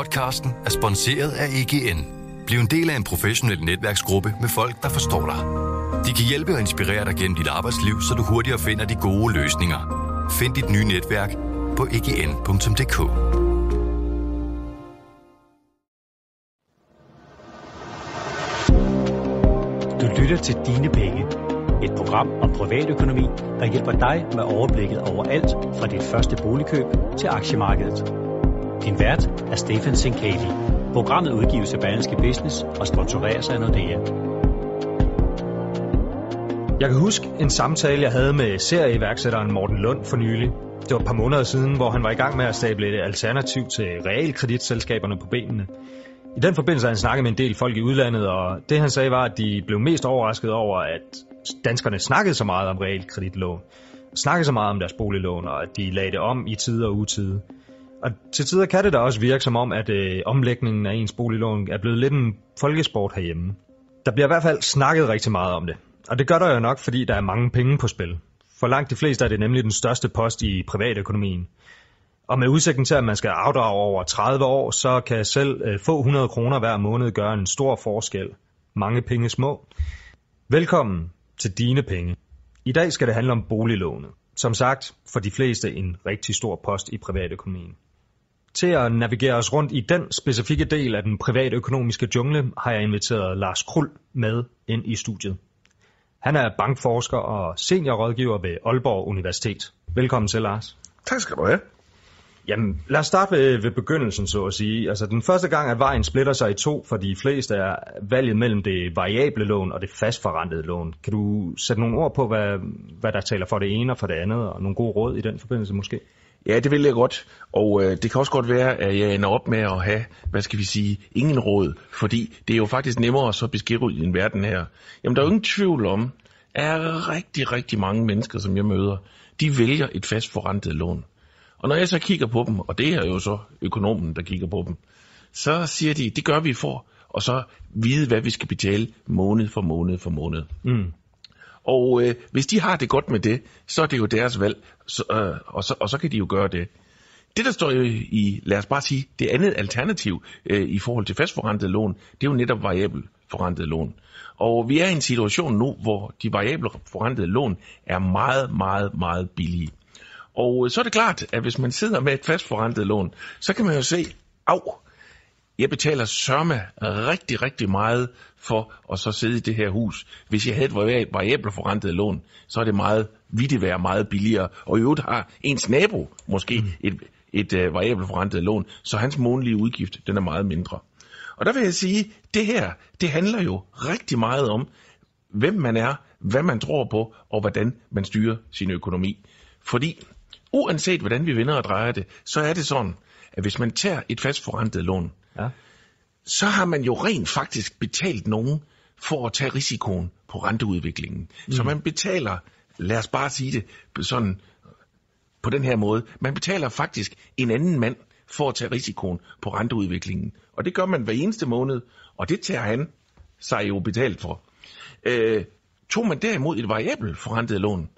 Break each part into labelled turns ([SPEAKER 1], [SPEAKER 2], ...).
[SPEAKER 1] Podcasten er sponsoreret af EGN. Bliv en del af en professionel netværksgruppe med folk, der forstår dig. De kan hjælpe og inspirere dig gennem dit arbejdsliv, så du hurtigere finder de gode løsninger. Find dit nye netværk på egn.dk.
[SPEAKER 2] Du lytter til Dine Penge. Et program om privatøkonomi, der hjælper dig med overblikket over alt fra dit første boligkøb til aktiemarkedet. Din vært er Stefan Sinkali. Programmet udgives af Berlingske Business og sponsoreres af Nordea.
[SPEAKER 3] Jeg kan huske en samtale, jeg havde med serieværksætteren Morten Lund for nylig. Det var et par måneder siden, hvor han var i gang med at stable et alternativ til realkreditselskaberne på benene. I den forbindelse har han snakket med en del folk i udlandet, og det han sagde var, at de blev mest overrasket over, at danskerne snakkede så meget om realkreditlån. Snakkede så meget om deres boliglån, og at de lagde det om i tide og utide. Og til tider kan det da også virke som om, at øh, omlægningen af ens boliglån er blevet lidt en folkesport herhjemme. Der bliver i hvert fald snakket rigtig meget om det. Og det gør der jo nok, fordi der er mange penge på spil. For langt de fleste er det nemlig den største post i privatøkonomien. Og med udsigten til, at man skal afdrage over 30 år, så kan selv øh, få 100 kroner hver måned gøre en stor forskel. Mange penge små. Velkommen til Dine Penge. I dag skal det handle om boliglånet. Som sagt, for de fleste en rigtig stor post i privatøkonomien. Til at navigere os rundt i den specifikke del af den privatøkonomiske jungle, har jeg inviteret Lars Krul med ind i studiet. Han er bankforsker og seniorrådgiver ved Aalborg Universitet. Velkommen til, Lars.
[SPEAKER 4] Tak skal du have.
[SPEAKER 3] Jamen, lad os starte ved, ved begyndelsen, så at sige. Altså, den første gang, at vejen splitter sig i to for de fleste, er valget mellem det variable lån og det fastforrentede lån. Kan du sætte nogle ord på, hvad, hvad der taler for det ene og for det andet, og nogle gode råd i den forbindelse måske?
[SPEAKER 4] Ja, det vil jeg godt. Og øh, det kan også godt være, at jeg ender op med at have, hvad skal vi sige, ingen råd. Fordi det er jo faktisk nemmere at så beskrive i en verden her. Jamen, der er jo ingen tvivl om, at rigtig, rigtig mange mennesker, som jeg møder, de vælger et fast forrentet lån. Og når jeg så kigger på dem, og det er jo så økonomen, der kigger på dem, så siger de, det gør vi for, og så vide, hvad vi skal betale måned for måned for måned.
[SPEAKER 3] Mm.
[SPEAKER 4] Og øh, hvis de har det godt med det, så er det jo deres valg, så, øh, og, så, og så kan de jo gøre det. Det, der står i, lad os bare sige, det andet alternativ øh, i forhold til fastforrentet lån, det er jo netop variabel forrentet lån. Og vi er i en situation nu, hvor de variable forrentede lån er meget, meget, meget billige. Og øh, så er det klart, at hvis man sidder med et fastforrentet lån, så kan man jo se, af, jeg betaler sørme rigtig, rigtig meget for at så sidde i det her hus. Hvis jeg havde et variabelt forrentet lån, så er det meget, vil det være meget billigere. Og i øvrigt har ens nabo måske mm. et, et uh, variabelt forrentet lån, så hans månedlige udgift, den er meget mindre. Og der vil jeg sige, det her, det handler jo rigtig meget om, hvem man er, hvad man tror på, og hvordan man styrer sin økonomi. Fordi uanset hvordan vi vinder og drejer det, så er det sådan, at hvis man tager et fastforrentet lån,
[SPEAKER 3] Ja.
[SPEAKER 4] så har man jo rent faktisk betalt nogen for at tage risikoen på renteudviklingen. Mm. Så man betaler, lad os bare sige det sådan på den her måde, man betaler faktisk en anden mand for at tage risikoen på renteudviklingen. Og det gør man hver eneste måned, og det tager han sig jo betalt for. Øh, tog man derimod et variabelt forrentet lån,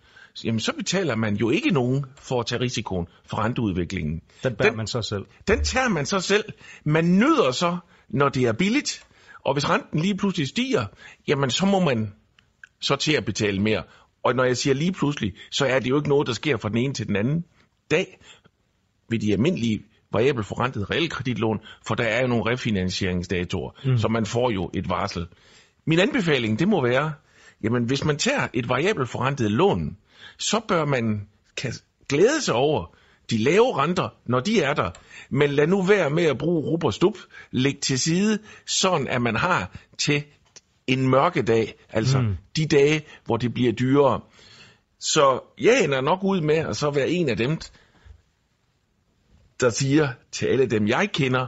[SPEAKER 4] jamen så betaler man jo ikke nogen for at tage risikoen for renteudviklingen.
[SPEAKER 3] Den bærer man så selv.
[SPEAKER 4] Den tager man så selv. Man nyder så, når det er billigt. Og hvis renten lige pludselig stiger, jamen så må man så til at betale mere. Og når jeg siger lige pludselig, så er det jo ikke noget, der sker fra den ene til den anden dag ved de almindelige variabelt forrentede realkreditlån, for der er jo nogle refinansieringsdatoer, mm. så man får jo et varsel. Min anbefaling, det må være, jamen hvis man tager et variabelt forrentet lån, så bør man kan glæde sig over de lave renter, når de er der. Men lad nu være med at bruge rup og stup. Læg til side, sådan at man har til en mørke dag, altså mm. de dage, hvor det bliver dyrere. Så jeg ender nok ud med at så være en af dem, der siger til alle dem, jeg kender,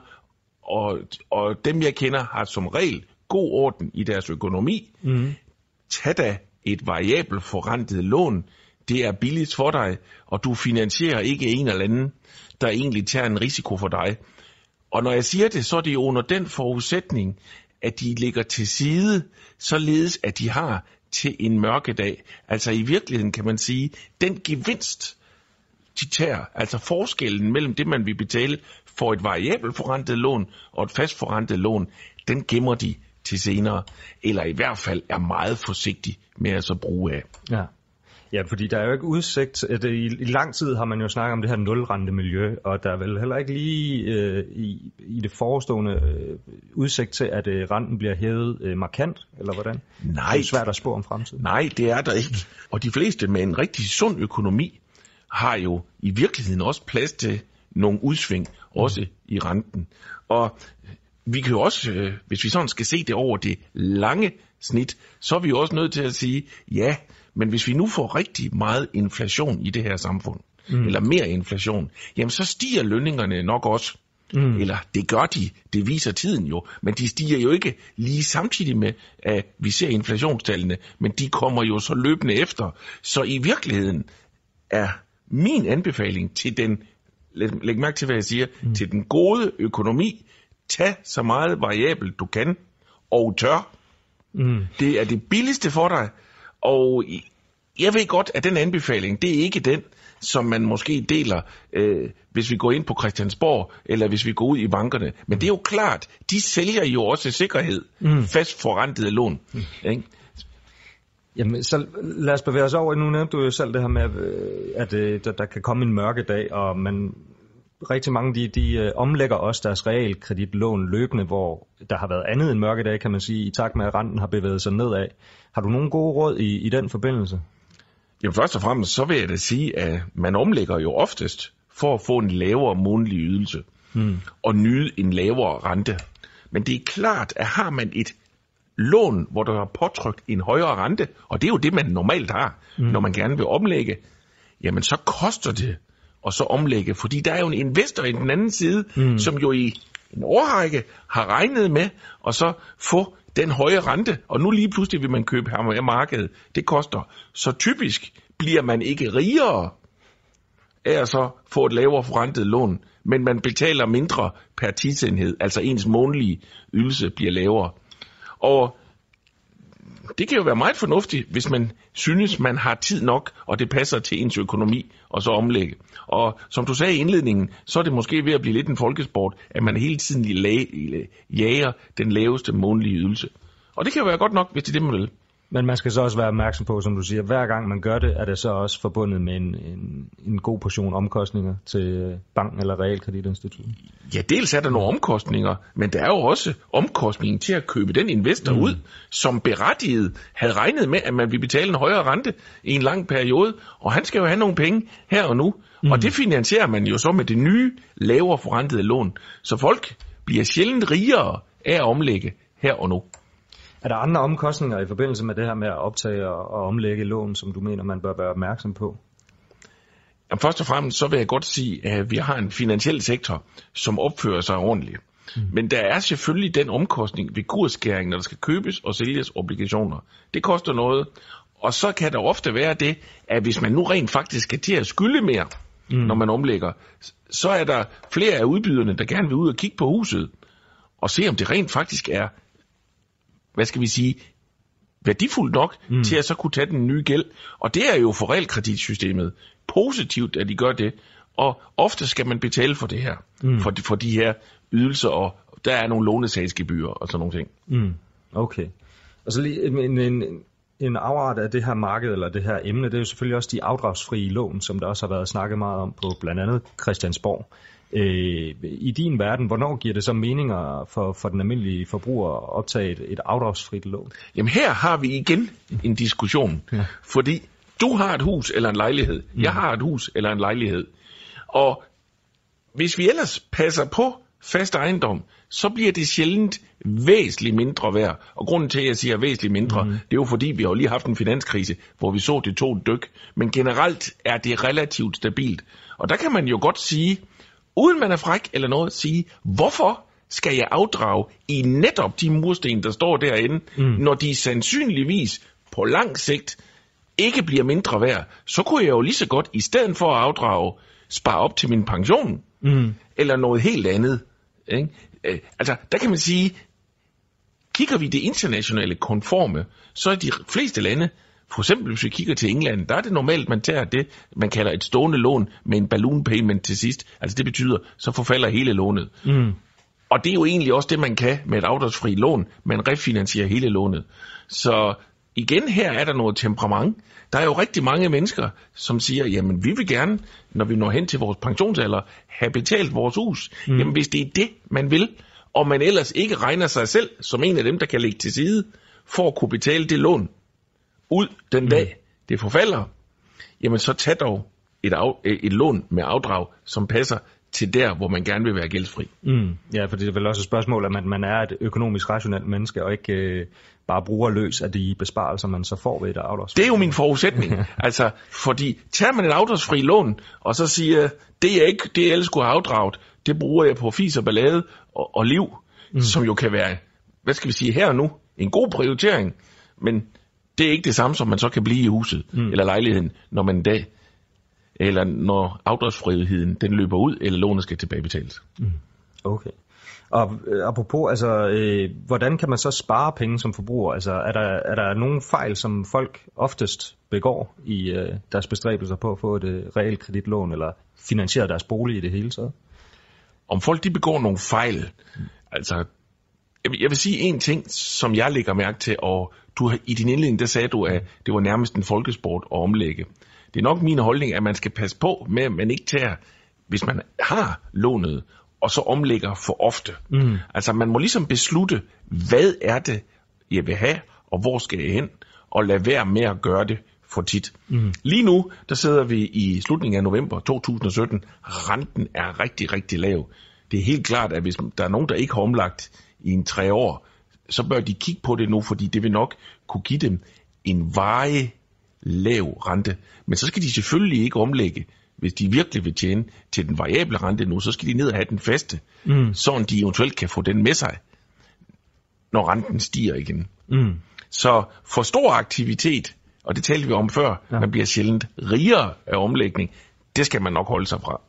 [SPEAKER 4] og, og dem, jeg kender, har som regel god orden i deres økonomi.
[SPEAKER 3] Mm.
[SPEAKER 4] Tag da et variabel forrentet lån. Det er billigt for dig, og du finansierer ikke en eller anden, der egentlig tager en risiko for dig. Og når jeg siger det, så er det jo under den forudsætning, at de ligger til side, således at de har til en mørkedag. Altså i virkeligheden kan man sige, den gevinst, de tager, altså forskellen mellem det, man vil betale for et variabelt forrentet lån og et fast forrentet lån, den gemmer de til senere, eller i hvert fald er meget forsigtig med at så bruge af.
[SPEAKER 3] Ja. Ja, fordi der er jo ikke udsigt, at i, i lang tid har man jo snakket om det her nulrente miljø, og der er vel heller ikke lige øh, i, i det forestående øh, udsigt til, at øh, renten bliver hævet øh, markant, eller hvordan?
[SPEAKER 4] Nej.
[SPEAKER 3] Det er svært at spå om fremtiden.
[SPEAKER 4] Nej, det er der ikke. Og de fleste med en rigtig sund økonomi har jo i virkeligheden også plads til nogle udsving, også mm. i renten. Og vi kan jo også, øh, hvis vi sådan skal se det over det lange snit, så er vi jo også nødt til at sige, ja, men hvis vi nu får rigtig meget inflation i det her samfund, mm. eller mere inflation, jamen så stiger lønningerne nok også. Mm. Eller det gør de, det viser tiden jo, men de stiger jo ikke lige samtidig med, at vi ser inflationstallene, men de kommer jo så løbende efter. Så i virkeligheden er min anbefaling til den, læg, læg mærke til hvad jeg siger, mm. til den gode økonomi, tag så meget variabelt du kan, og tør. Mm. Det er det billigste for dig, og jeg ved godt, at den anbefaling, det er ikke den, som man måske deler, øh, hvis vi går ind på Christiansborg, eller hvis vi går ud i bankerne. Men det er jo klart, de sælger jo også sikkerhed, mm. fast forrentede lån. Mm. Ikke?
[SPEAKER 3] Jamen, så lad os bevæge os over. Nu nævnte du jo selv det her med, øh, at, at øh, der kan komme en mørke dag, og man, rigtig mange de, de øh, omlægger også deres realkreditlån løbende, hvor der har været andet end mørkedag, kan man sige, i takt med, at renten har bevæget sig nedad. Har du nogen gode råd i, i den forbindelse?
[SPEAKER 4] Jamen først og fremmest, så vil jeg da sige, at man omlægger jo oftest for at få en lavere månedlig ydelse hmm. og nyde en lavere rente. Men det er klart, at har man et lån, hvor der er påtrykt en højere rente, og det er jo det, man normalt har, hmm. når man gerne vil omlægge, jamen så koster det og så omlægge, fordi der er jo en investor i den anden side, mm. som jo i en årrække har regnet med, og så få den høje rente, og nu lige pludselig vil man købe her af markedet. Det koster. Så typisk bliver man ikke rigere af at så få et lavere forrentet lån, men man betaler mindre per tidsenhed, altså ens månedlige ydelse bliver lavere. Og det kan jo være meget fornuftigt, hvis man synes, man har tid nok, og det passer til ens økonomi, og så omlægge. Og som du sagde i indledningen, så er det måske ved at blive lidt en folkesport, at man hele tiden jager den laveste månedlige ydelse. Og det kan jo være godt nok, hvis det er det, man vil.
[SPEAKER 3] Men man skal så også være opmærksom på, som du siger, hver gang man gør det, er det så også forbundet med en, en, en god portion omkostninger til banken eller realkreditinstitut.
[SPEAKER 4] Ja, dels er der nogle omkostninger, men der er jo også omkostningen til at købe den investor mm. ud, som berettiget havde regnet med, at man ville betale en højere rente i en lang periode, og han skal jo have nogle penge her og nu. Mm. Og det finansierer man jo så med det nye, lavere forrentede lån. Så folk bliver sjældent rigere af at omlægge her og nu.
[SPEAKER 3] Er der andre omkostninger i forbindelse med det her med at optage og omlægge lån, som du mener, man bør være opmærksom på?
[SPEAKER 4] Jamen, først og fremmest så vil jeg godt sige, at vi har en finansiel sektor, som opfører sig ordentligt. Mm. Men der er selvfølgelig den omkostning ved kursskæring, når der skal købes og sælges obligationer. Det koster noget. Og så kan der ofte være det, at hvis man nu rent faktisk skal til at skylde mere, mm. når man omlægger, så er der flere af udbyderne, der gerne vil ud og kigge på huset og se, om det rent faktisk er hvad skal vi sige, værdifuldt nok mm. til at så kunne tage den nye gæld. Og det er jo for realkreditsystemet positivt, at de gør det. Og ofte skal man betale for det her, mm. for, de, for de her ydelser, og der er nogle lånesagsgebyrer og sådan nogle ting.
[SPEAKER 3] Mm. Okay. Og så lige en, en, en afart af det her marked, eller det her emne, det er jo selvfølgelig også de afdragsfrie lån, som der også har været snakket meget om på blandt andet Christiansborg. Øh, I din verden, hvornår giver det så meninger for, for den almindelige forbruger at optage et, et afdragsfrit lån?
[SPEAKER 4] Jamen her har vi igen en diskussion, ja. fordi du har et hus eller en lejlighed, mm. jeg har et hus eller en lejlighed, og hvis vi ellers passer på fast ejendom, så bliver det sjældent væsentligt mindre værd. Og grunden til, at jeg siger væsentligt mindre, mm. det er jo fordi, vi har lige haft en finanskrise, hvor vi så det to dyk. Men generelt er det relativt stabilt. Og der kan man jo godt sige, uden man er fræk eller noget, sige, hvorfor skal jeg afdrage i netop de mursten, der står derinde, mm. når de sandsynligvis på lang sigt ikke bliver mindre værd, så kunne jeg jo lige så godt, i stedet for at afdrage, spare op til min pension, mm. eller noget helt andet. Ikke? Øh, altså, der kan man sige, kigger vi det internationale konforme, så er de fleste lande For eksempel, hvis vi kigger til England, der er det normalt, man tager det, man kalder et stående lån med en balloon payment til sidst. Altså det betyder, så forfalder hele lånet. Mm. Og det er jo egentlig også det, man kan med et afdragsfri lån. Man refinansierer hele lånet. Så igen her er der noget temperament. Der er jo rigtig mange mennesker, som siger, jamen vi vil gerne, når vi når hen til vores pensionsalder, have betalt vores hus. Mm. Jamen hvis det er det, man vil, og man ellers ikke regner sig selv som en af dem, der kan lægge til side, for at kunne betale det lån ud den dag, mm. det forfalder, jamen så tag dog et, af, et lån med afdrag, som passer til der, hvor man gerne vil være gældsfri.
[SPEAKER 3] Mm. Ja, for det er vel også et spørgsmål, at man, man er et økonomisk rationelt menneske, og ikke øh, bare bruger løs af de besparelser, man så får ved et afdragsfri.
[SPEAKER 4] Det er jo min forudsætning. altså, fordi tager man et afdragsfri lån, og så siger, det er ikke det, jeg ellers skulle have afdraget, det bruger jeg på fis og ballade og, og liv, mm. som jo kan være, hvad skal vi sige, her og nu, en god prioritering, men det er ikke det samme, som man så kan blive i huset mm. eller lejligheden, når man en dag, eller når afdragsfriheden den løber ud, eller lånet skal tilbagebetales. Mm.
[SPEAKER 3] Okay. Og øh, apropos, altså, øh, hvordan kan man så spare penge som forbruger? Altså, er der, er der nogle fejl, som folk oftest begår i øh, deres bestræbelser på at få et øh, realkreditlån, eller finansiere deres bolig i det hele taget?
[SPEAKER 4] Om folk de begår nogle fejl, mm. altså, jeg vil sige en ting, som jeg lægger mærke til, og du i din indledning, der sagde du, at det var nærmest en folkesport at omlægge. Det er nok min holdning, at man skal passe på med, at man ikke tager, hvis man har lånet, og så omlægger for ofte. Mm. Altså man må ligesom beslutte, hvad er det, jeg vil have, og hvor skal jeg hen, og lade være med at gøre det for tit. Mm. Lige nu, der sidder vi i slutningen af november 2017. Renten er rigtig, rigtig lav. Det er helt klart, at hvis der er nogen, der ikke har omlagt i en tre år, så bør de kigge på det nu, fordi det vil nok kunne give dem en varig lav rente. Men så skal de selvfølgelig ikke omlægge, hvis de virkelig vil tjene til den variable rente nu, så skal de ned og have den faste, mm. så de eventuelt kan få den med sig, når renten stiger igen. Mm. Så for stor aktivitet, og det talte vi om før, ja. man bliver sjældent rigere af omlægning, det skal man nok holde sig fra.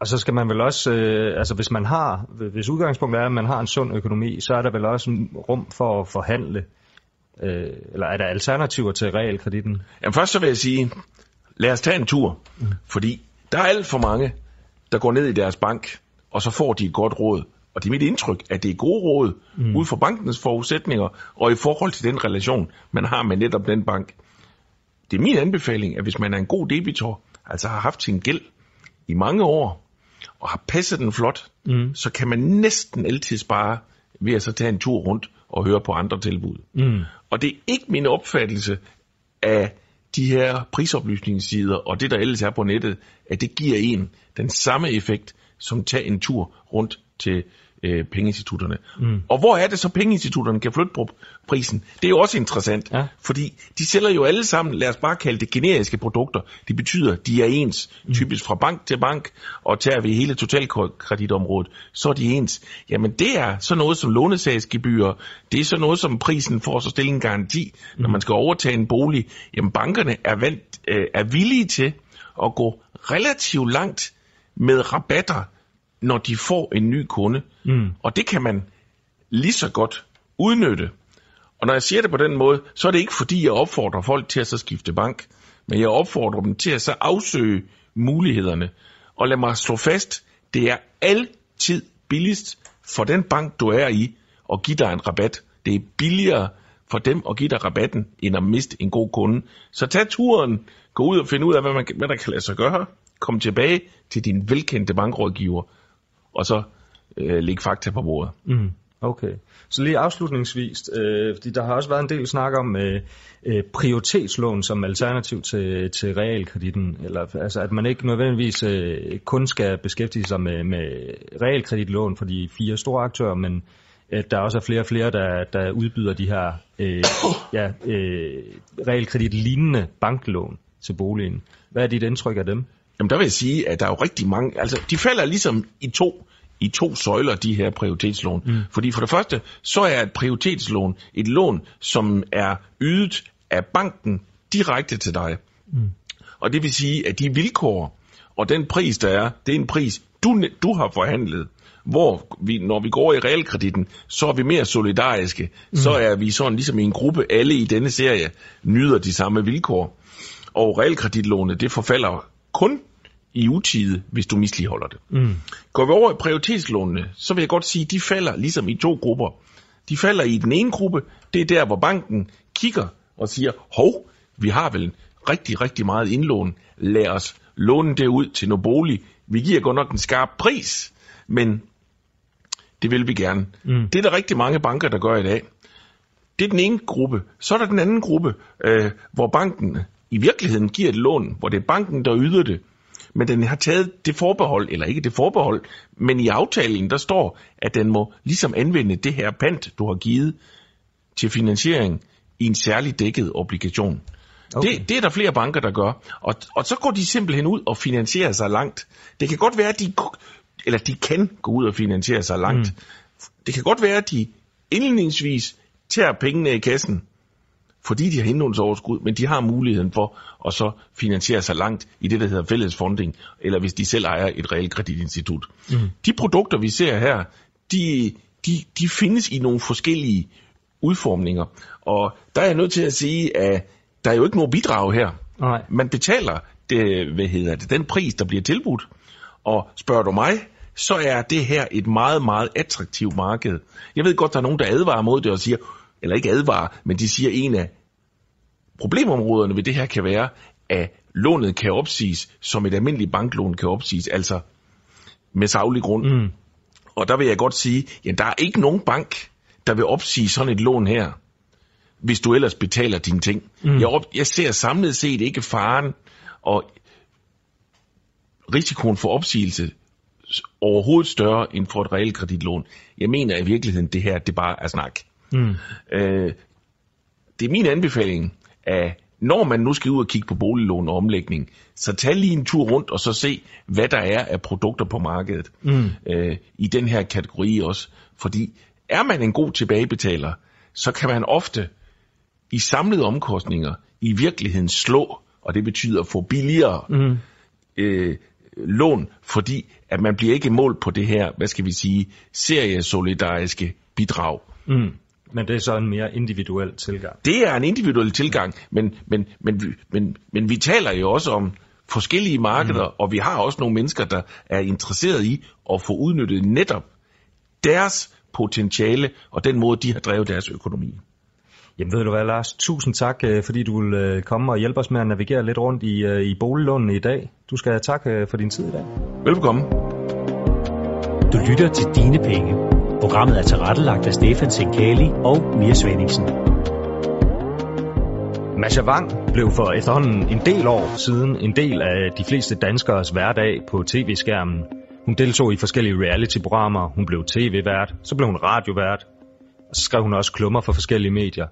[SPEAKER 3] Og så skal man vel også, øh, altså hvis man har, hvis udgangspunktet er, at man har en sund økonomi, så er der vel også en rum for at forhandle, øh, eller er der alternativer til realkreditten?
[SPEAKER 4] Jamen først så vil jeg sige, lad os tage en tur, mm. fordi der er alt for mange, der går ned i deres bank, og så får de et godt råd. Og det er mit indtryk, at det er gode råd mm. ud fra bankens forudsætninger, og i forhold til den relation, man har med netop den bank. Det er min anbefaling, at hvis man er en god debitor, altså har haft sin gæld i mange år, og har passet den flot, mm. så kan man næsten altid spare ved at så tage en tur rundt og høre på andre tilbud. Mm. Og det er ikke min opfattelse af de her prisoplysningssider og det, der ellers er på nettet, at det giver en den samme effekt, som tage en tur rundt til øh, pengeinstitutterne. Mm. Og hvor er det så, pengeinstitutterne kan flytte på prisen? Det er jo også interessant, ja. fordi de sælger jo alle sammen, lad os bare kalde det generiske produkter. Det betyder, de er ens, mm. typisk fra bank til bank, og tager vi hele totalkreditområdet, så er de ens. Jamen det er så noget som lånesagsgebyr, det er så noget som prisen for at så stille en garanti, mm. når man skal overtage en bolig. Jamen bankerne er, vant, øh, er villige til at gå relativt langt med rabatter, når de får en ny kunde. Mm. Og det kan man lige så godt udnytte. Og når jeg siger det på den måde, så er det ikke fordi, jeg opfordrer folk til at så skifte bank, men jeg opfordrer dem til at så afsøge mulighederne. Og lad mig slå fast, det er altid billigst for den bank, du er i, at give dig en rabat. Det er billigere for dem at give dig rabatten, end at miste en god kunde. Så tag turen, gå ud og finde ud af, hvad, man, hvad der kan lade sig gøre. Kom tilbage til din velkendte bankrådgiver, og så øh, lægge fakta på bordet.
[SPEAKER 3] Mm. Okay. Så lige afslutningsvis, øh, fordi der har også været en del snak om øh, øh, prioritetslån som alternativ til, til realkreditten, eller altså at man ikke nødvendigvis øh, kun skal beskæftige sig med, med realkreditlån for de fire store aktører, men at der også er flere og flere, der, der udbyder de her øh, ja, øh, realkredit-lignende banklån til boligen. Hvad er dit indtryk af dem?
[SPEAKER 4] Jamen der vil jeg sige, at der er jo rigtig mange, altså de falder ligesom i to, i to søjler, de her prioritetslån. Mm. Fordi for det første, så er et prioritetslån et lån, som er ydet af banken direkte til dig. Mm. Og det vil sige, at de vilkår og den pris, der er, det er en pris, du, du har forhandlet. hvor vi, når vi går i realkreditten, så er vi mere solidariske. Mm. Så er vi sådan ligesom i en gruppe, alle i denne serie nyder de samme vilkår. Og realkreditlånet, det forfalder kun i utide, hvis du misligeholder det. Mm. Går vi over i prioritetslånene, så vil jeg godt sige, at de falder ligesom i to grupper. De falder i den ene gruppe, det er der, hvor banken kigger og siger, hov, vi har vel rigtig, rigtig meget indlån. Lad os låne det ud til noget bolig. Vi giver godt nok en skarp pris, men det vil vi gerne. Mm. Det er der rigtig mange banker, der gør i dag. Det er den ene gruppe. Så er der den anden gruppe, øh, hvor banken i virkeligheden giver et lån, hvor det er banken, der yder det. Men den har taget det forbehold, eller ikke det forbehold, men i aftalen, der står, at den må ligesom anvende det her pant, du har givet til finansiering i en særlig dækket obligation. Okay. Det, det er der flere banker, der gør. Og, og så går de simpelthen ud og finansierer sig langt. Det kan godt være, at de, eller de kan gå ud og finansiere sig langt. Mm. Det kan godt være, at de indledningsvis tager pengene i kassen, fordi de har indlånsoverskud, men de har muligheden for at så finansiere sig langt i det, der hedder fællesfonding, eller hvis de selv ejer et realkreditinstitut. Mm. De produkter, vi ser her, de, de, de findes i nogle forskellige udformninger. Og der er jeg nødt til at sige, at der er jo ikke nogen bidrag her. Nej. Man betaler det, hvad hedder det, den pris, der bliver tilbudt. Og spørger du mig, så er det her et meget, meget attraktivt marked. Jeg ved godt, der er nogen, der advarer mod det og siger, eller ikke advarer, men de siger, at en af problemområderne ved det her kan være, at lånet kan opsiges, som et almindeligt banklån kan opsiges, altså med savlig grund. Mm. Og der vil jeg godt sige, at der er ikke nogen bank, der vil opsige sådan et lån her, hvis du ellers betaler dine ting. Mm. Jeg, op, jeg ser samlet set ikke faren og risikoen for opsigelse overhovedet større end for et realkreditlån. Jeg mener i virkeligheden, det her det bare er snak. Mm. Øh, det er min anbefaling, at når man nu skal ud og kigge på boliglån og omlægning, så tag lige en tur rundt og så se, hvad der er af produkter på markedet mm. øh, i den her kategori også. Fordi er man en god tilbagebetaler, så kan man ofte i samlede omkostninger i virkeligheden slå, og det betyder få billigere mm. øh, lån, fordi at man bliver ikke målt på det her, hvad skal vi sige, seriesolidariske bidrag. Mm.
[SPEAKER 3] Men det er så en mere individuel tilgang.
[SPEAKER 4] Det er en individuel tilgang, men, men, men, men, men vi taler jo også om forskellige markeder, mm. og vi har også nogle mennesker, der er interesseret i at få udnyttet netop deres potentiale og den måde, de har drevet deres økonomi.
[SPEAKER 3] Jamen ved du hvad, Lars? Tusind tak, øh, fordi du vil øh, komme og hjælpe os med at navigere lidt rundt i, øh, i boliglånene i dag. Du skal have tak for din tid i dag.
[SPEAKER 4] Velkommen.
[SPEAKER 2] Du lytter til Dine Penge. Programmet er tilrettelagt af Stefan Sinkali og Mia Svendingsen.
[SPEAKER 3] Masha Wang blev for efterhånden en del år siden en del af de fleste danskeres hverdag på tv-skærmen. Hun deltog i forskellige reality-programmer, hun blev tv-vært, så blev hun radiovært, og så skrev hun også klummer for forskellige medier.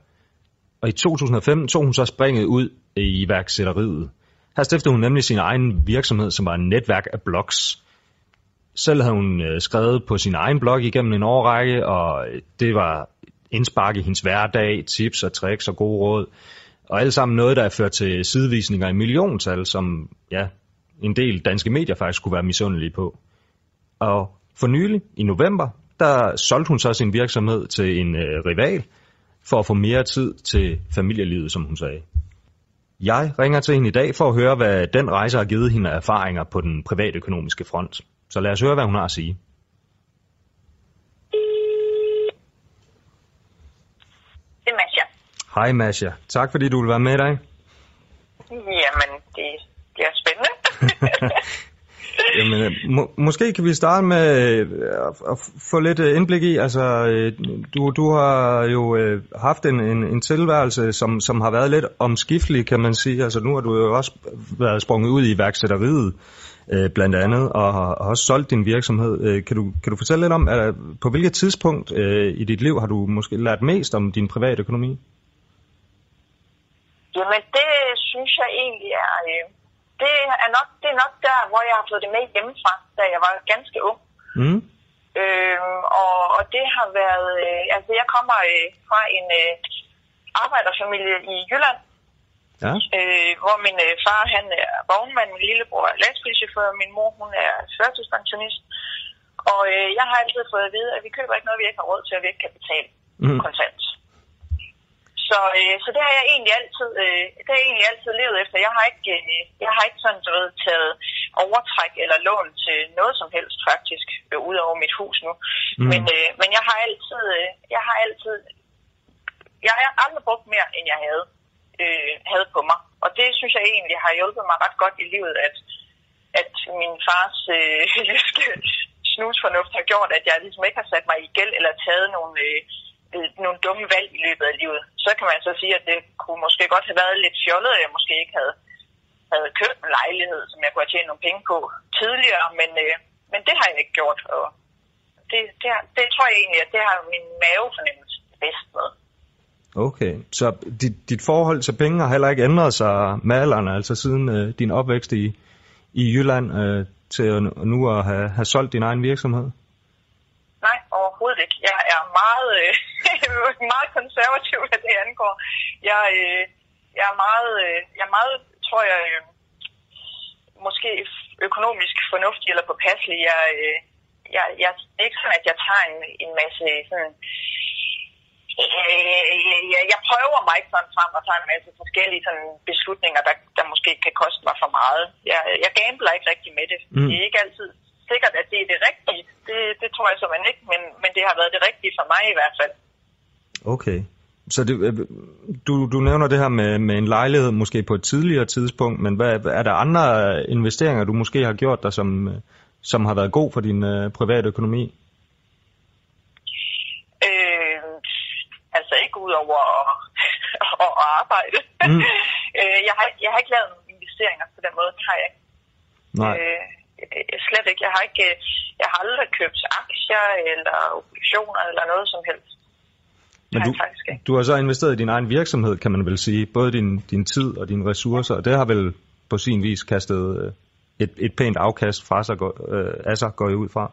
[SPEAKER 3] Og i 2005 tog hun så springet ud i iværksætteriet. Her stiftede hun nemlig sin egen virksomhed, som var et netværk af blogs. Selv havde hun øh, skrevet på sin egen blog igennem en årrække, og øh, det var indspark i hendes hverdag, tips og tricks og gode råd. Og alt sammen noget, der er ført til sidevisninger i milliontal, som ja, en del danske medier faktisk kunne være misundelige på. Og for nylig, i november, der solgte hun så sin virksomhed til en øh, rival, for at få mere tid til familielivet, som hun sagde. Jeg ringer til hende i dag for at høre, hvad den rejse har givet hende erfaringer på den privatøkonomiske front. Så lad os høre, hvad hun har at sige.
[SPEAKER 5] Det er Masha.
[SPEAKER 3] Hej Masha. Tak fordi du vil være med i dag.
[SPEAKER 5] Jamen, det bliver spændende.
[SPEAKER 3] Jamen, øh, må, måske kan vi starte med øh, at få lidt øh, indblik i, altså du, du har jo haft en, en, en tilværelse, som, som har været lidt omskiftelig, kan man sige. Altså nu har du jo også været sprunget ud i værksætteriet, blandt andet, og har, har også solgt din virksomhed. Kan du, kan du fortælle lidt om, at, på hvilket tidspunkt i dit liv har du måske lært mest om din private økonomi?
[SPEAKER 5] Jamen, det synes jeg egentlig er det er nok, det er nok der, hvor jeg har fået det med hjemmefra, da jeg var ganske ung. Mm. Øhm, og, og det har været, øh, altså jeg kommer øh, fra en øh, arbejderfamilie i Jylland, ja. øh, hvor min øh, far han er vognmand, min lillebror er lastbilchauffør, min mor hun er førtidspensionist. Og øh, jeg har altid fået at vide, at vi køber ikke noget, vi ikke har råd til, at vi ikke kan betale mm. kontant. Så, øh, så det har jeg egentlig altid, øh, det har jeg egentlig altid levet efter. Jeg har ikke, øh, jeg har ikke sådan, du ved, taget overtræk eller lån til noget som helst faktisk, øh, ud over mit hus nu. Mm. Men, øh, men jeg har altid, øh, jeg har altid, jeg har aldrig brugt mere, end jeg havde, øh, havde på mig. Og det synes jeg egentlig har hjulpet mig ret godt i livet, at, at min fars øh, snusfornuft har gjort, at jeg ligesom ikke har sat mig i gæld eller taget nogle... Øh, Øh, nogle dumme valg i løbet af livet. Så kan man så sige, at det kunne måske godt have været lidt fjollet, at jeg måske ikke havde, havde købt en lejlighed, som jeg kunne have tjent nogle penge på tidligere, men, øh, men det har jeg ikke gjort. Og det, det, det tror jeg egentlig, at det har min mavefornemmelse bedst med.
[SPEAKER 3] Okay, så dit, dit forhold til penge har heller ikke ændret sig med alderen, altså siden øh, din opvækst i, i Jylland øh, til nu at have, have solgt din egen virksomhed?
[SPEAKER 5] Nej, overhovedet ikke. Jeg er meget, øh, meget konservativ, hvad det angår. Jeg, øh, jeg er meget, øh, jeg er meget, tror jeg, øh, måske økonomisk fornuftig eller påpasselig. Jeg, øh, jeg, jeg, det er ikke sådan, at jeg tager en, en masse sådan, øh, jeg, jeg prøver mig sådan frem og tager en masse forskellige sådan, beslutninger, der, der måske kan koste mig for meget. Jeg, jeg gambler ikke rigtig med det. Mm. Det er ikke altid sikkert, at det er det rigtige. Det, det tror jeg man ikke, men, men det har været det rigtige for mig i hvert fald.
[SPEAKER 3] Okay. Så det, øh, du, du nævner det her med, med en lejlighed måske på et tidligere tidspunkt, men hvad, er der andre investeringer, du måske har gjort der, som, som har været god for din uh, private økonomi?
[SPEAKER 5] Øh, altså ikke ud over at, at arbejde. Mm. øh, jeg, har, jeg har ikke lavet investeringer på den måde, det har jeg ikke.
[SPEAKER 3] Nej. Øh,
[SPEAKER 5] øh, slet ikke. Jeg har ikke, jeg har aldrig købt aktier eller obligationer eller noget som helst.
[SPEAKER 3] Men du, du har så investeret i din egen virksomhed, kan man vel sige. Både din, din tid og dine ressourcer, og det har vel på sin vis kastet øh, et, et pænt afkast fra sig, øh, af sig, går I ud fra?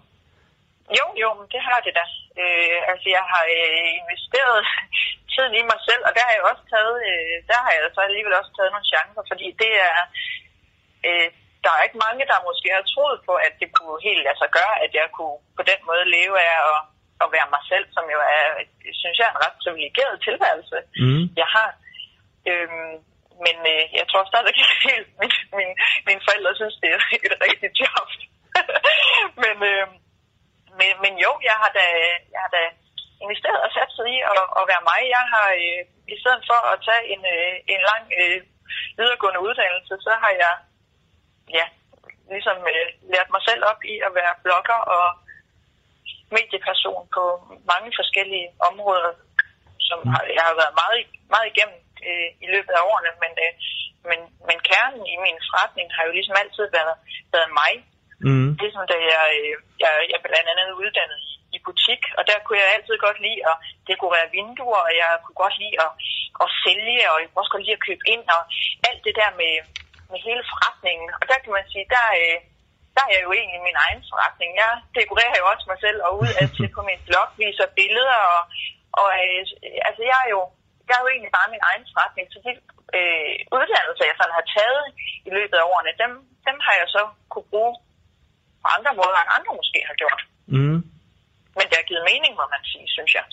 [SPEAKER 5] Jo, jo, men det har det da. Øh, altså, jeg har øh, investeret tiden i mig selv, og der har jeg også taget, øh, der har jeg så alligevel også taget nogle chancer, fordi det er, øh, der er ikke mange, der måske har troet på, at det kunne helt sig gøre, at jeg kunne på den måde leve af at, at være mig selv, som jo er, synes jeg, er en ret privilegeret tilværelse, mm. jeg har. Øhm, men øh, jeg tror stadig helt, min, min, mine forældre synes, det er et rigtigt job. men, øh, men, men jo, jeg har da, jeg har da investeret og sat sig i at, at være mig. Jeg har øh, i stedet for at tage en, øh, en lang øh, videregående uddannelse, så har jeg ja, ligesom øh, lært mig selv op i at være blogger og medieperson på mange forskellige områder, som har, jeg har været meget, meget igennem øh, i løbet af årene, men, øh, men, men kernen i min forretning har jo ligesom altid været, været mig. Mm. Ligesom da jeg, øh, jeg, jeg blandt andet uddannet i, butik, og der kunne jeg altid godt lide at dekorere vinduer, og jeg kunne godt lide at, at sælge, og jeg kunne også godt lide at købe ind, og alt det der med, med hele forretningen. Og der kan man sige, der, øh, der er jeg jo egentlig min egen forretning. Jeg dekorerer jo også mig selv og ud af til på min blog, viser billeder. Og, og øh, altså, jeg er jo jeg er jo egentlig bare min egen forretning. Så de øh, uddannelser, jeg sådan har taget i løbet af årene, dem, dem har jeg så kunne bruge på andre måder, end andre måske har gjort. Mm. Men det har givet mening, må man sige, synes jeg.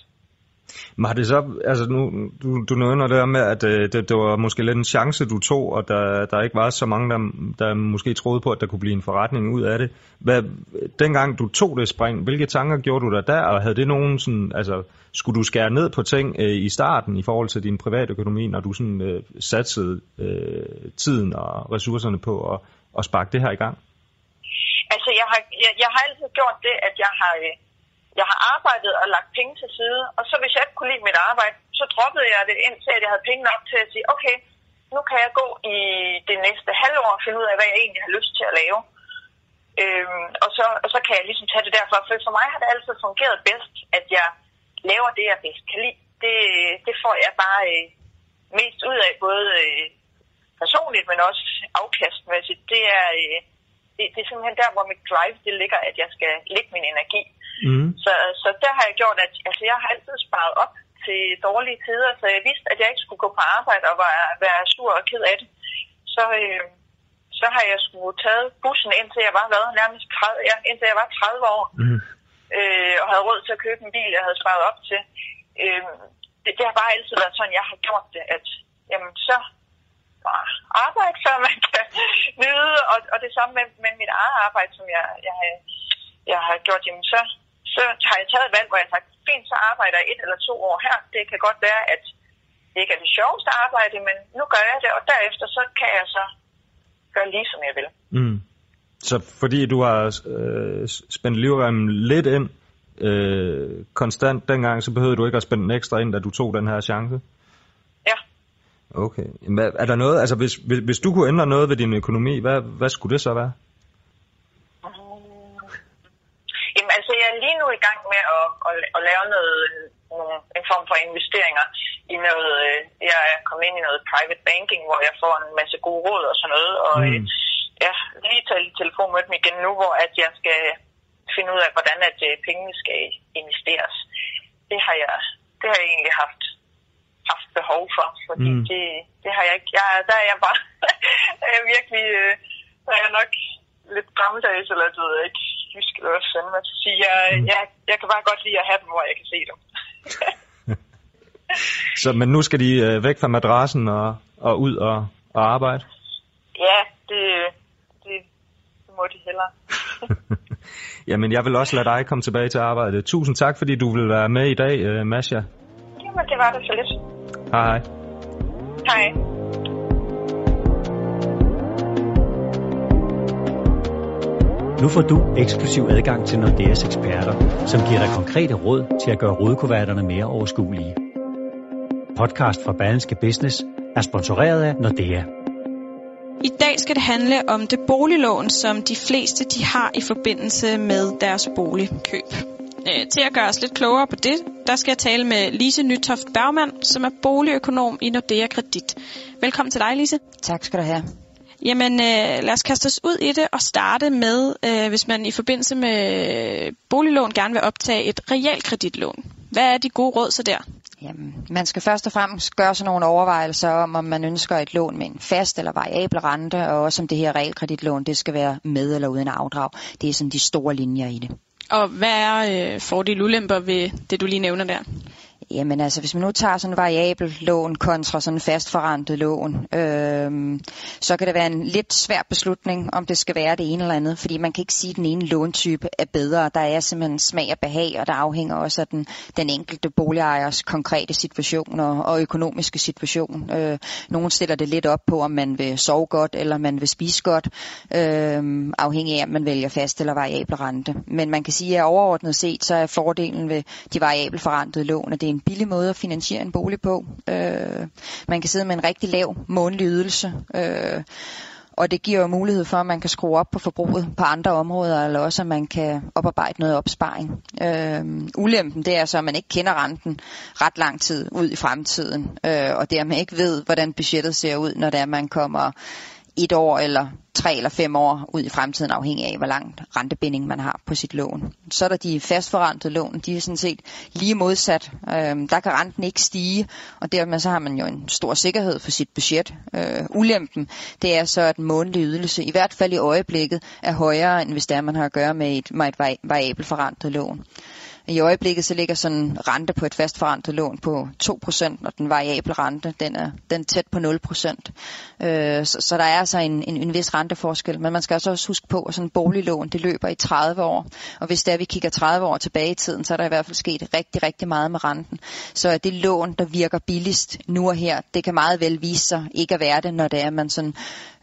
[SPEAKER 3] Men har det så, altså nu, du, du nævner det med, at øh, det, det var måske lidt en chance, du tog, og der, der ikke var så mange, der, der måske troede på, at der kunne blive en forretning ud af det. Hvad, dengang du tog det spring, hvilke tanker gjorde du der der, og havde det nogen sådan, altså, skulle du skære ned på ting øh, i starten i forhold til din private økonomi, når du sådan øh, satsede øh, tiden og ressourcerne på at, at sparke det her i gang?
[SPEAKER 5] Altså, jeg har, jeg, jeg har altid gjort det, at jeg har... Øh jeg har arbejdet og lagt penge til side, og så hvis jeg ikke kunne lide mit arbejde, så droppede jeg det indtil, at jeg havde penge nok til at sige, okay, nu kan jeg gå i det næste halvår og finde ud af, hvad jeg egentlig har lyst til at lave. Øhm, og, så, og så kan jeg ligesom tage det derfra, for for mig har det altid fungeret bedst, at jeg laver det, jeg bedst kan lide. Det, det får jeg bare øh, mest ud af, både øh, personligt, men også afkastmæssigt. Det er, øh, det, det er simpelthen der, hvor mit drive det ligger, at jeg skal lægge min energi. Mm. Så, så der har jeg gjort, at altså, jeg har altid sparet op til dårlige tider, så jeg vidste, at jeg ikke skulle gå på arbejde og være, være sur og ked af det. Så, øh, så har jeg skulle taget bussen indtil jeg var været nærmest 30, ja, indtil jeg var 30 år. Mm. Øh, og havde råd til at købe en bil, jeg havde sparet op til. Øh, det, det har bare altid været sådan, jeg har gjort det, at jamen, så bare arbejde, før man kan nyde. Og, og det samme med, med mit eget arbejde, som jeg, jeg, har, jeg har gjort, jamen så, så har jeg taget et valg, hvor jeg har sagt, fint, så arbejder jeg et eller to år her. Det kan godt være, at det ikke er det sjoveste arbejde, men nu gør jeg det, og derefter så kan jeg så gøre lige, som jeg vil.
[SPEAKER 3] Mm. Så fordi du har øh, spændt livremmen lidt ind øh, konstant dengang, så behøvede du ikke at spænde den ekstra ind, da du tog den her chance?
[SPEAKER 5] Ja.
[SPEAKER 3] Okay. Er der noget, altså hvis, hvis, hvis du kunne ændre noget ved din økonomi, hvad, hvad skulle det så være?
[SPEAKER 5] Mm. Jamen altså, jeg er lige nu i gang med at, at, at lave noget, en form for investeringer i noget, øh, jeg er kommet ind i noget private banking, hvor jeg får en masse gode råd og sådan noget, og mm. ja, lige talt telefon med dem igen nu, hvor at jeg skal finde ud af, hvordan at øh, pengene skal investeres. Det har jeg, det har jeg egentlig haft, haft behov for, fordi mm. det, det har jeg ikke. Jeg, der er jeg bare er jeg virkelig, øh, der er jeg nok lidt gammeldags, eller du ved ikke, jysk eller hvad fanden man skal sige. Jeg, mm. jeg, jeg kan bare godt lide at have dem, hvor jeg kan se dem.
[SPEAKER 3] Så, men nu skal de øh, væk fra madrassen og, og ud og, og arbejde?
[SPEAKER 5] Ja, det, det, det må de hellere.
[SPEAKER 3] Jamen, jeg vil også lade dig komme tilbage til arbejde. Tusind tak, fordi du vil være med i dag, uh, Masha.
[SPEAKER 5] Jamen, det var det så lidt.
[SPEAKER 3] Hej hej.
[SPEAKER 2] Nu får du eksklusiv adgang til Nordeas eksperter, som giver dig konkrete råd til at gøre rodekuverterne mere overskuelige. Podcast fra Berlingske Business er sponsoreret af Nordea.
[SPEAKER 6] I dag skal det handle om det boliglån, som de fleste de har i forbindelse med deres boligkøb. Øh, til at gøre os lidt klogere på det, der skal jeg tale med Lise Nytoft Bergmann, som er boligøkonom i Nordea Kredit. Velkommen til dig, Lise.
[SPEAKER 7] Tak skal du have.
[SPEAKER 6] Jamen, øh, lad os kaste os ud i det og starte med, øh, hvis man i forbindelse med boliglån gerne vil optage et realkreditlån. Hvad er de gode råd så der?
[SPEAKER 7] Jamen, man skal først og fremmest gøre sig nogle overvejelser om, om man ønsker et lån med en fast eller variabel rente, og også om det her realkreditlån, det skal være med eller uden afdrag. Det er sådan de store linjer i det.
[SPEAKER 6] Og hvad er øh, fordele ulemper ved det, du lige nævner der?
[SPEAKER 7] Jamen altså, hvis man nu tager sådan en variabel lån kontra sådan en fastforrentet lån, øh, så kan det være en lidt svær beslutning, om det skal være det ene eller andet, fordi man kan ikke sige, at den ene låntype er bedre. Der er simpelthen smag og behag, og der afhænger også af den, den enkelte boligejers konkrete situation og, og økonomiske situation. Øh, nogle stiller det lidt op på, om man vil sove godt eller man vil spise godt, øh, afhængig af, om man vælger fast eller variabel rente. Men man kan sige, at overordnet set, så er fordelen ved de variabel forrentede lån, at det er en billig måde at finansiere en bolig på. Øh, man kan sidde med en rigtig lav månedlig ydelse, øh, og det giver jo mulighed for, at man kan skrue op på forbruget på andre områder, eller også at man kan oparbejde noget opsparing. Øh, ulempen det er så, at man ikke kender renten ret lang tid ud i fremtiden, øh, og dermed ikke ved, hvordan budgettet ser ud, når det er, man kommer et år eller tre eller fem år ud i fremtiden, afhængig af, hvor lang rentebinding man har på sit lån. Så er der de fastforrentede lån, de er sådan set lige modsat. Øhm, der kan renten ikke stige, og dermed så har man jo en stor sikkerhed for sit budget. Øh, ulempen, det er så, at månedlig ydelse, i hvert fald i øjeblikket, er højere, end hvis det er, man har at gøre med et, med et variabelt forrentet lån. I øjeblikket så ligger sådan en rente på et fastforrentet lån på 2%, og den variable rente, den er, den er tæt på 0%. Øh, så, så der er altså en, en, en vis renteforskel, men man skal altså også huske på, at sådan en boliglån, det løber i 30 år, og hvis det er, vi kigger 30 år tilbage i tiden, så er der i hvert fald sket rigtig, rigtig meget med renten. Så det lån, der virker billigst nu og her, det kan meget vel vise sig ikke at være det, når det er, man sådan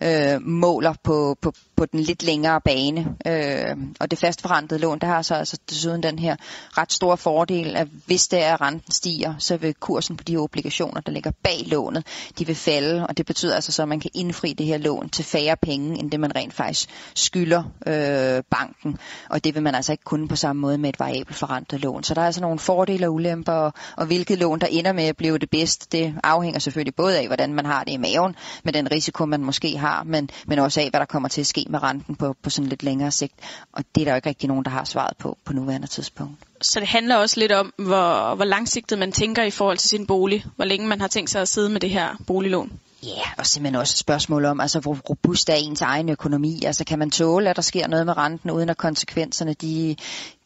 [SPEAKER 7] øh, måler på, på, på den lidt længere bane. Øh, og det fastforrentede lån, der har så altså desuden den her ret store fordel, at hvis det er, at renten stiger, så vil kursen på de obligationer, der ligger bag lånet, de vil falde, og det betyder altså så, at man kan indfri det her lån til færre penge, end det man rent faktisk skylder øh, banken. Og det vil man altså ikke kunne på samme måde med et variabelt forrentet lån. Så der er altså nogle fordele og ulemper, og, og hvilket lån, der ender med at blive det bedste, det afhænger selvfølgelig både af, hvordan man har det i maven, med den risiko, man måske har, men, men også af, hvad der kommer til at ske med renten på, på sådan lidt længere sigt. Og det er der jo ikke rigtig nogen, der har svaret på på nuværende tidspunkt.
[SPEAKER 6] Så det handler også lidt om, hvor, hvor langsigtet man tænker i forhold til sin bolig. Hvor længe man har tænkt sig at sidde med det her boliglån.
[SPEAKER 7] Ja, og simpelthen også et spørgsmål om, altså, hvor robust er ens egen økonomi. Altså, kan man tåle, at der sker noget med renten, uden at konsekvenserne de,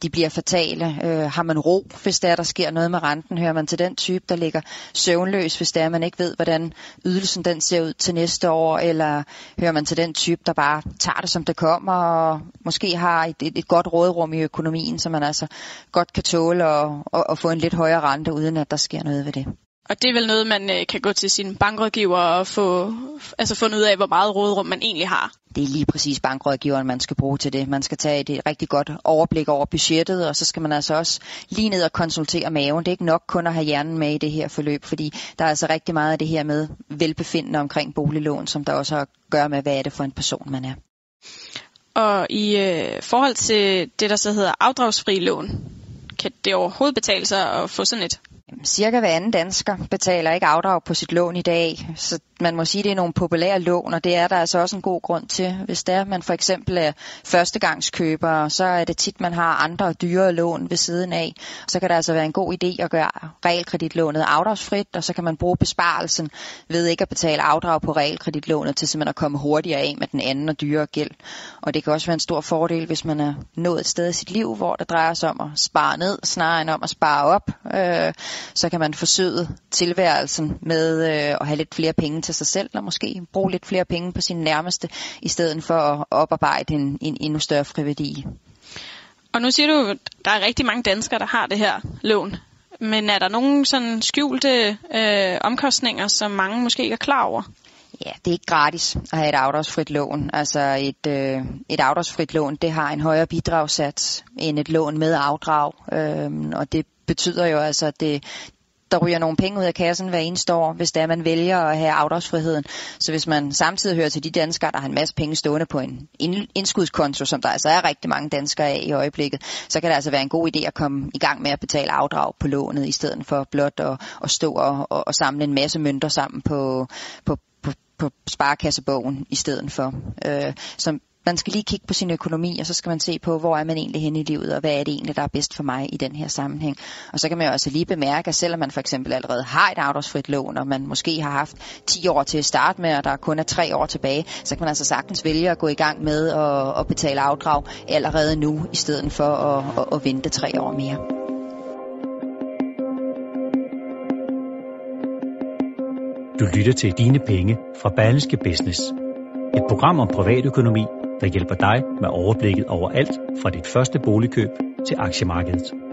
[SPEAKER 7] de bliver fatale? Øh, har man ro, hvis der, der sker noget med renten? Hører man til den type, der ligger søvnløs, hvis der man ikke ved, hvordan ydelsen den ser ud til næste år? Eller hører man til den type, der bare tager det, som det kommer, og måske har et, et, et godt rådrum i økonomien, så man altså godt kan tåle at, at, at få en lidt højere rente, uden at der sker noget ved det?
[SPEAKER 6] Og det er vel noget, man øh, kan gå til sin bankrådgiver og få altså fundet ud af, hvor meget rådrum man egentlig har.
[SPEAKER 7] Det er lige præcis bankrådgiveren, man skal bruge til det. Man skal tage et rigtig godt overblik over budgettet, og så skal man altså også lige ned og konsultere maven. Det er ikke nok kun at have hjernen med i det her forløb, fordi der er altså rigtig meget af det her med velbefindende omkring boliglån, som der også har at gøre med, hvad er det for en person, man er.
[SPEAKER 6] Og i øh, forhold til det, der så hedder afdragsfri lån, kan det overhovedet betale sig at få sådan et?
[SPEAKER 7] Cirka hver anden dansker betaler ikke afdrag på sit lån i dag, så man må sige, at det er nogle populære lån, og det er der altså også en god grund til. Hvis der man for eksempel er førstegangskøber, så er det tit, man har andre dyre lån ved siden af. Så kan det altså være en god idé at gøre realkreditlånet afdragsfrit, og så kan man bruge besparelsen ved ikke at betale afdrag på realkreditlånet til simpelthen at komme hurtigere af med den anden og dyre gæld. Og det kan også være en stor fordel, hvis man er nået et sted i sit liv, hvor det drejer sig om at spare ned, snarere end om at spare op. Øh, så kan man forsøge tilværelsen med øh, at have lidt flere penge til sig selv, og måske bruge lidt flere penge på sine nærmeste, i stedet for at oparbejde en, en endnu større friværdi.
[SPEAKER 6] Og nu siger du, at der er rigtig mange danskere, der har det her lån. Men er der nogle sådan skjulte øh, omkostninger, som mange måske ikke er klar over?
[SPEAKER 7] Ja, det er ikke gratis at have et afdragsfrit lån. Altså et, øh, et afdragsfrit lån, det har en højere bidragssats end et lån med afdrag. Øh, og det betyder jo altså, at det, der ryger nogle penge ud af kassen hver eneste år, hvis det er, man vælger at have afdragsfriheden. Så hvis man samtidig hører til de danskere, der har en masse penge stående på en indskudskonto, som der altså er rigtig mange danskere af i øjeblikket, så kan det altså være en god idé at komme i gang med at betale afdrag på lånet, i stedet for blot at, at stå og, og, og samle en masse mønter sammen på, på, på, sparekassebogen i stedet for. Øh, som man skal lige kigge på sin økonomi, og så skal man se på, hvor er man egentlig henne i livet, og hvad er det egentlig, der er bedst for mig i den her sammenhæng. Og så kan man jo også lige bemærke, at selvom man for eksempel allerede har et afdragsfrit lån, og man måske har haft 10 år til at starte med, og der kun er 3 år tilbage, så kan man altså sagtens vælge at gå i gang med at, at betale afdrag allerede nu, i stedet for at, at, at vente 3 år mere.
[SPEAKER 2] Du lytter til Dine Penge fra Berlingske Business. Et program om privatøkonomi der hjælper dig med overblikket over alt fra dit første boligkøb til aktiemarkedet.